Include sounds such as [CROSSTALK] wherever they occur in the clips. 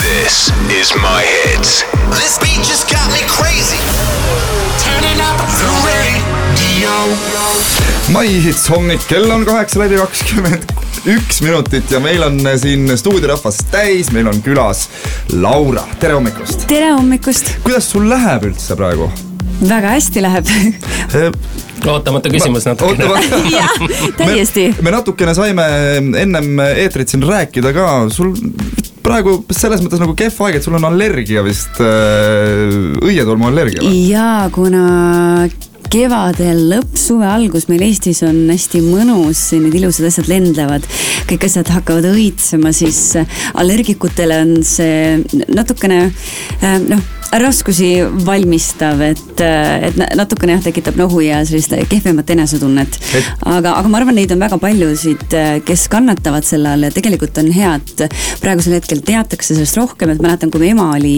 This is my hits. This beat just got me crazy. Turning up the radio. mai hits hommik, kell on kaheksa läbi kakskümmend üks minutit ja meil on siin stuudiorahvas täis, meil on külas Laura, tere hommikust. tere hommikust, kuidas sul läheb üldse praegu? väga hästi läheb ootamatu küsimus natukene. jah, täiesti. me natukene saime ennem eetrit siin rääkida ka, sul praegu selles mõttes nagu kehv aeg, et sul on allergia vist äh,, õietolmuallergia või? ja kuna kevadel lõpp, suve algus meil Eestis on hästi mõnus, need ilusad asjad lendlevad, kõik asjad hakkavad õitsema, siis allergikutele on see natukene äh, noh, raskusi valmistav, et, et natukene jah, tekitab nohu ja sellist kehvemat enesetunnet. Et- aga, aga ma arvan, neid on väga paljusid, kes kannatavad selle all ja tegelikult on hea, et praegusel hetkel teatakse sellest rohkem, et mäletan, kui mu ema oli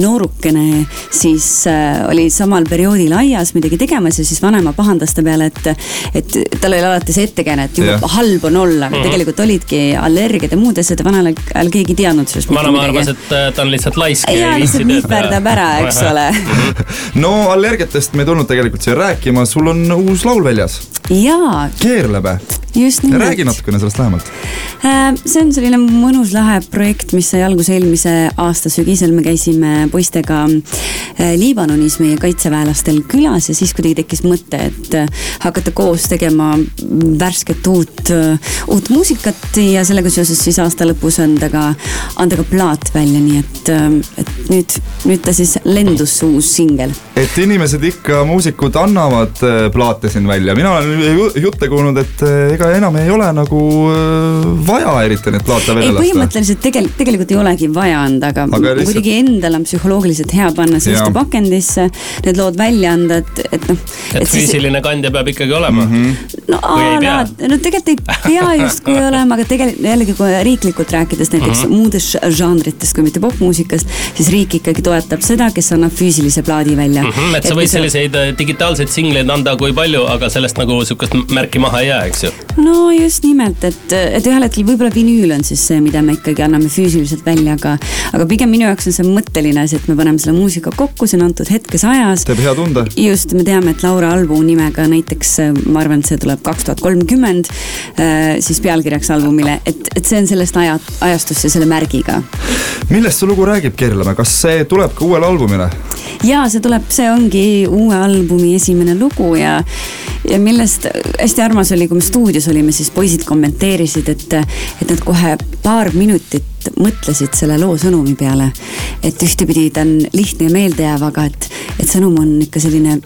noorukene, siis äh, oli samal perioodil aias midagi tegemas ja siis vanaema pahandas ta peale, et, et tal oli alati see ettekääne, et jube halb on olla, aga tegelikult olidki allergiad ja muud asjad ja vanal ajal keegi ei teadnud sellest vanaema arvas, et äh, ta on lihtsalt laisk ja ei viitsi lihtsalt nihverdab ära, eks ole. [LAUGHS] no allergiatest me ei tulnud tegelikult siia rääkima, sul on uus laul väljas, jaa, Keerlebe. just nimelt. räägi natukene sellest lähemalt. Äh, see on selline mõnus lahe projekt, mis sai alguse eelmise aasta sügisel, me käisime poistega äh, Liibanonis meie kaitseväelastel külas ja siis kuidagi tekkis mõte, et äh, hakata koos tegema värsket uut, uut muusikat ja sellega seoses siis aasta lõpus anda ka, anda ka plaat välja, nii et, et nüüd, nüüd ta siis lendus, see uus singel et inimesed ikka, muusikud annavad äh, plaate siin välja, mina olen ju- jutte kuulnud, et äh, ega enam ei ole nagu äh, vaja eriti neid plaate ei, välja lasta. põhimõtteliselt tegelikult, tegelikult ei olegi vaja anda, aga, Aga lihtsalt- kuidagi endal on psühholoogiliselt hea panna see ühte pakendisse, need lood välja anda, et, et noh. et füüsiline kandja peab ikkagi olema mm. -hmm. no a la pea?, no tegelikult ei pea [LAUGHS] justkui olema, aga tegelikult jällegi, kui riiklikult rääkides näiteks mm -hmm. muudest žanritest kui mitte popmuusikast, siis riik ikkagi toetab seda, kes annab füüsilise plaadi välja mm. Mhm, et sa võid selliseid äh, digitaalseid singleid anda kui palju, aga sellest nagu sihukest märki maha ei jää, eks ju. no just nimelt, et, et ühel hetkel võib-olla vinüül on siis see, mida me ikkagi anname füüsiliselt välja, aga, aga pigem minu jaoks on see mõtteline asi, et me paneme selle muusika kokku, see on antud hetkes ajas. teeb hea tunde. just, me teame, et Laura albumi nimega näiteks, ma arvan, et see tuleb kaks tuhat kolmkümmend, siis pealkirjaks albumile, et, et see on sellest aja, ajastust ja selle märgiga. millest see lugu räägib, Keerleme, kas see tuleb ka uuele albumile? ja see tuleb, see ongi uue albumi esimene lugu ja, ja millest hästi armas oli, kui me stuudios olime, siis poisid kommenteerisid, et, et nad kohe paar minutit mõtlesid selle loo sõnumi peale. et ühtepidi ta on lihtne ja meeldejääv, aga et, et sõnum on ikka selline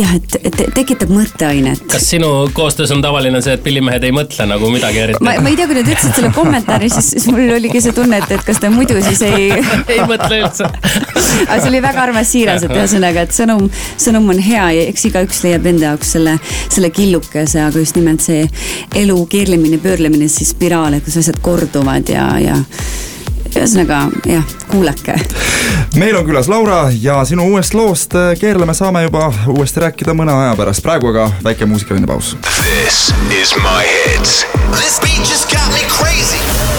jah, et, et tekitab mõtteainet. kas sinu koostöös on tavaline see, et pillimehed ei mõtle nagu midagi eriti? ma, ma ei tea, kui nad ütlesid selle kommentaari, siis, siis mul oligi see tunne, et, et kas ta muidu siis ei [LAUGHS] ei mõtle üldse. aga see oli väga armas siiras, et ühesõnaga, et sõnum, sõnum on hea ja eks igaüks leiab enda jaoks selle, selle killukese, aga just nimelt see elu keerlemine, pöörlemine, siis spiraal, et kus asjad korduvad ja, ja ühesõnaga jah, kuulake. meil on külas Laura ja sinu uuest loost äh, Keerleme saame juba uuesti rääkida mõne aja pärast, praegu aga väike muusikaline paus. This is my hits. This beat just got me crazy.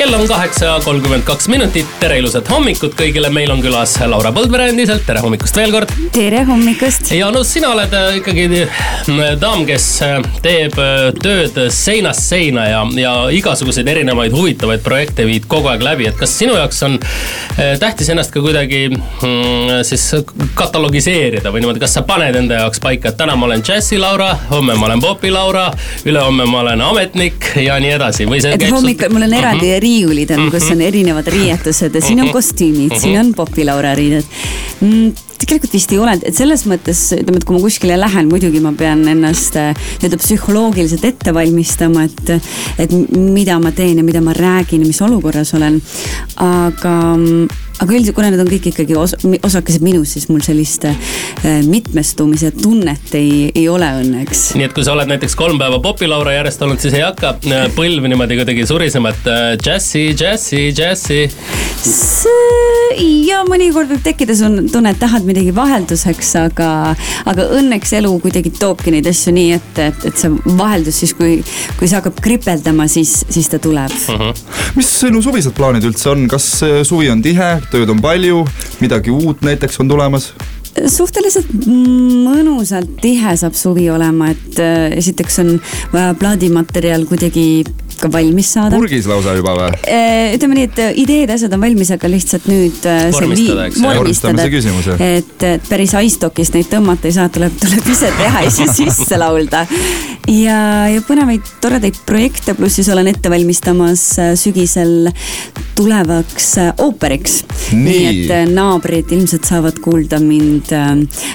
Kell on kaheksa kolmkümmend kaks minutit, tere ilusat hommikut kõigile, meil on külas Laura Põldvere endiselt, tere hommikust veel kord. tere hommikust. ja no sina oled äh, ikkagi äh, daam, kes äh, teeb tööd seinast seina ja, ja igasuguseid erinevaid huvitavaid projekte viid kogu aeg läbi, et kas sinu jaoks on äh, tähtis ennast ka kuidagi mm, siis katalogiseerida või niimoodi, kas sa paned enda jaoks paika, et täna ma olen džässi Laura, homme ma olen popi Laura, ülehomme ma olen ametnik ja nii edasi või see et hommikul mul on eraldi riiulid on, kus on erinevad riietused ja siin on kostüümid, siin on popilaura riided mm, tegelikult vist ei ole, et selles mõttes ütleme, et kui ma kuskile lähen, muidugi ma pean ennast äh, nii-öelda psühholoogiliselt ette valmistama, et, et mida ma teen ja mida ma räägin mis olukorras olen. aga, aga üldiselt, kuna need on kõik ikkagi os, osakesed minust, siis mul sellist äh, mitmestumise tunnet ei, ei ole õnneks. nii et kui sa oled näiteks kolm päeva popilaura järjest olnud, siis ei hakka äh, põlv niimoodi kuidagi surisema, et džässi, džässi, džässi. Ja mõnikord võib tekkida sun tunne, et tahad midagi vahelduseks, aga, aga õnneks elu kuidagi toobki neid asju nii ette, et, et see vaheldus siis, kui, kui see hakkab kripeldama, siis, siis ta tuleb uh. -huh. mis sinu suvised plaanid üldse on, kas äh, suvi on tihe, tööd on palju, midagi uut näiteks on tulemas? suhteliselt mõnusalt tihe saab suvi olema, et äh, esiteks on vaja plaadimaterjal kuidagi ka valmis saada. purgis lausa juba või? Äh, ütleme nii, et äh, ideed, asjad on valmis, aga lihtsalt nüüd. vormistada, eks. vormistamise küsimus jah. et, päris iStockist neid tõmmata ei saa, tuleb, tuleb ise teha ja siis [LAUGHS] sisse laulda. ja, ja põnevaid toredaid projekte, pluss siis olen ette valmistamas sügisel tulevaks ooperiks. nii et naabrid ilmselt saavad kuulda mind äh,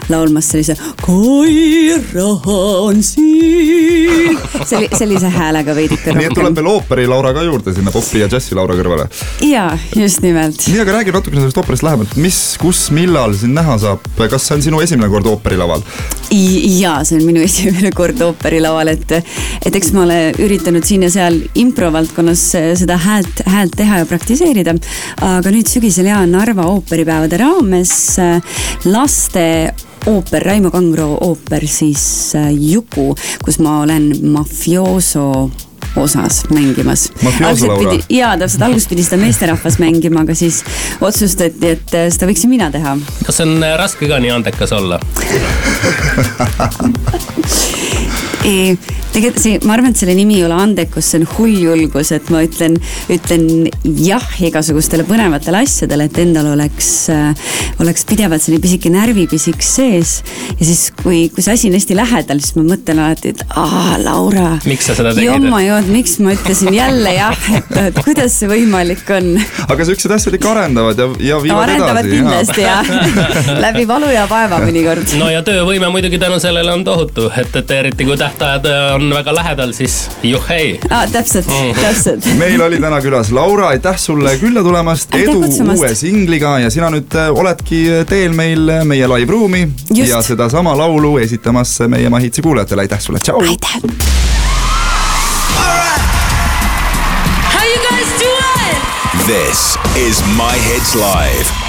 laulmas sellise Koira on siin. Selli, sellise häälega veidike rohkem. nii et tuleb veel ooperi Laura ka juurde sinna popi ja džässi Laura kõrvale. ja, just nimelt. nii, aga räägi natukene sellest ooperist lähemalt, mis, kus, millal sind näha saab, kas see on sinu esimene kord ooperilaval? ja see on minu [LAUGHS] esimene kord ooperilaval, et, et eks ma olen üritanud siin ja seal improvaldkonnas seda häält, häält teha ja praktiseerida. aga nüüd sügisel ja Narva ooperipäevade raames las laste ooper, Raimo Kangro ooper siis äh, Juku, kus ma olen mafiooso osas mängimas. jaa, täpselt, alguses pidi seda meesterahvas mängima, aga siis otsustati, et äh, seda võiksin mina teha. kas on äh, raske ka nii andekas olla [LAUGHS] tegelikult see, ma arvan, et selle nimi ei ole andekus, see on hulljulgus, et ma ütlen, ütlen jah igasugustele põnevatele asjadele, et endal oleks äh,, oleks pidevalt selline pisike närvipisik sees. ja siis, kui, kui see asi on hästi lähedal, siis ma mõtlen alati, et aa, Laura. miks sa seda tegid? jomma jood, miks ma ütlesin jälle jah, et, et kuidas see võimalik on. aga siuksed asjad ikka arendavad ja, ja viivad no, arendavad edasi. kindlasti jah [LAUGHS] läbi valu ja vaeva mõnikord. no ja töövõime muidugi tänu sellele on tohutu, et, et eriti kui tähtajad on väga lähedal, siis juhhei ah,. täpselt mm., täpselt. [LAUGHS] meil oli täna külas Laura, aitäh sulle külla tulemast, edu kutsumast. uue singliga ja sina nüüd äh, oledki teel meil äh, meie live-ruumi ja sedasama laulu esitamas meie Mahitsi kuulajatele, aitäh sulle, tšau. aitäh. This is My Hits Live.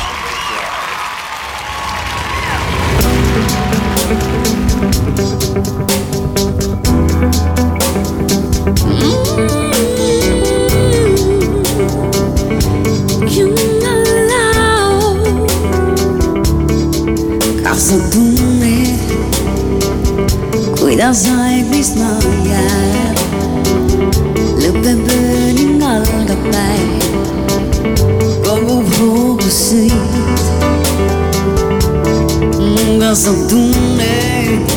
Sa tunned, kuidas aeg vistma jääb. lõpeb öö ning algab päev, kogub hoogu sõit. kas sa tunned,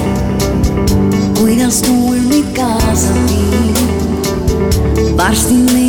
kuidas tuul meid kaasa viib? varsti meid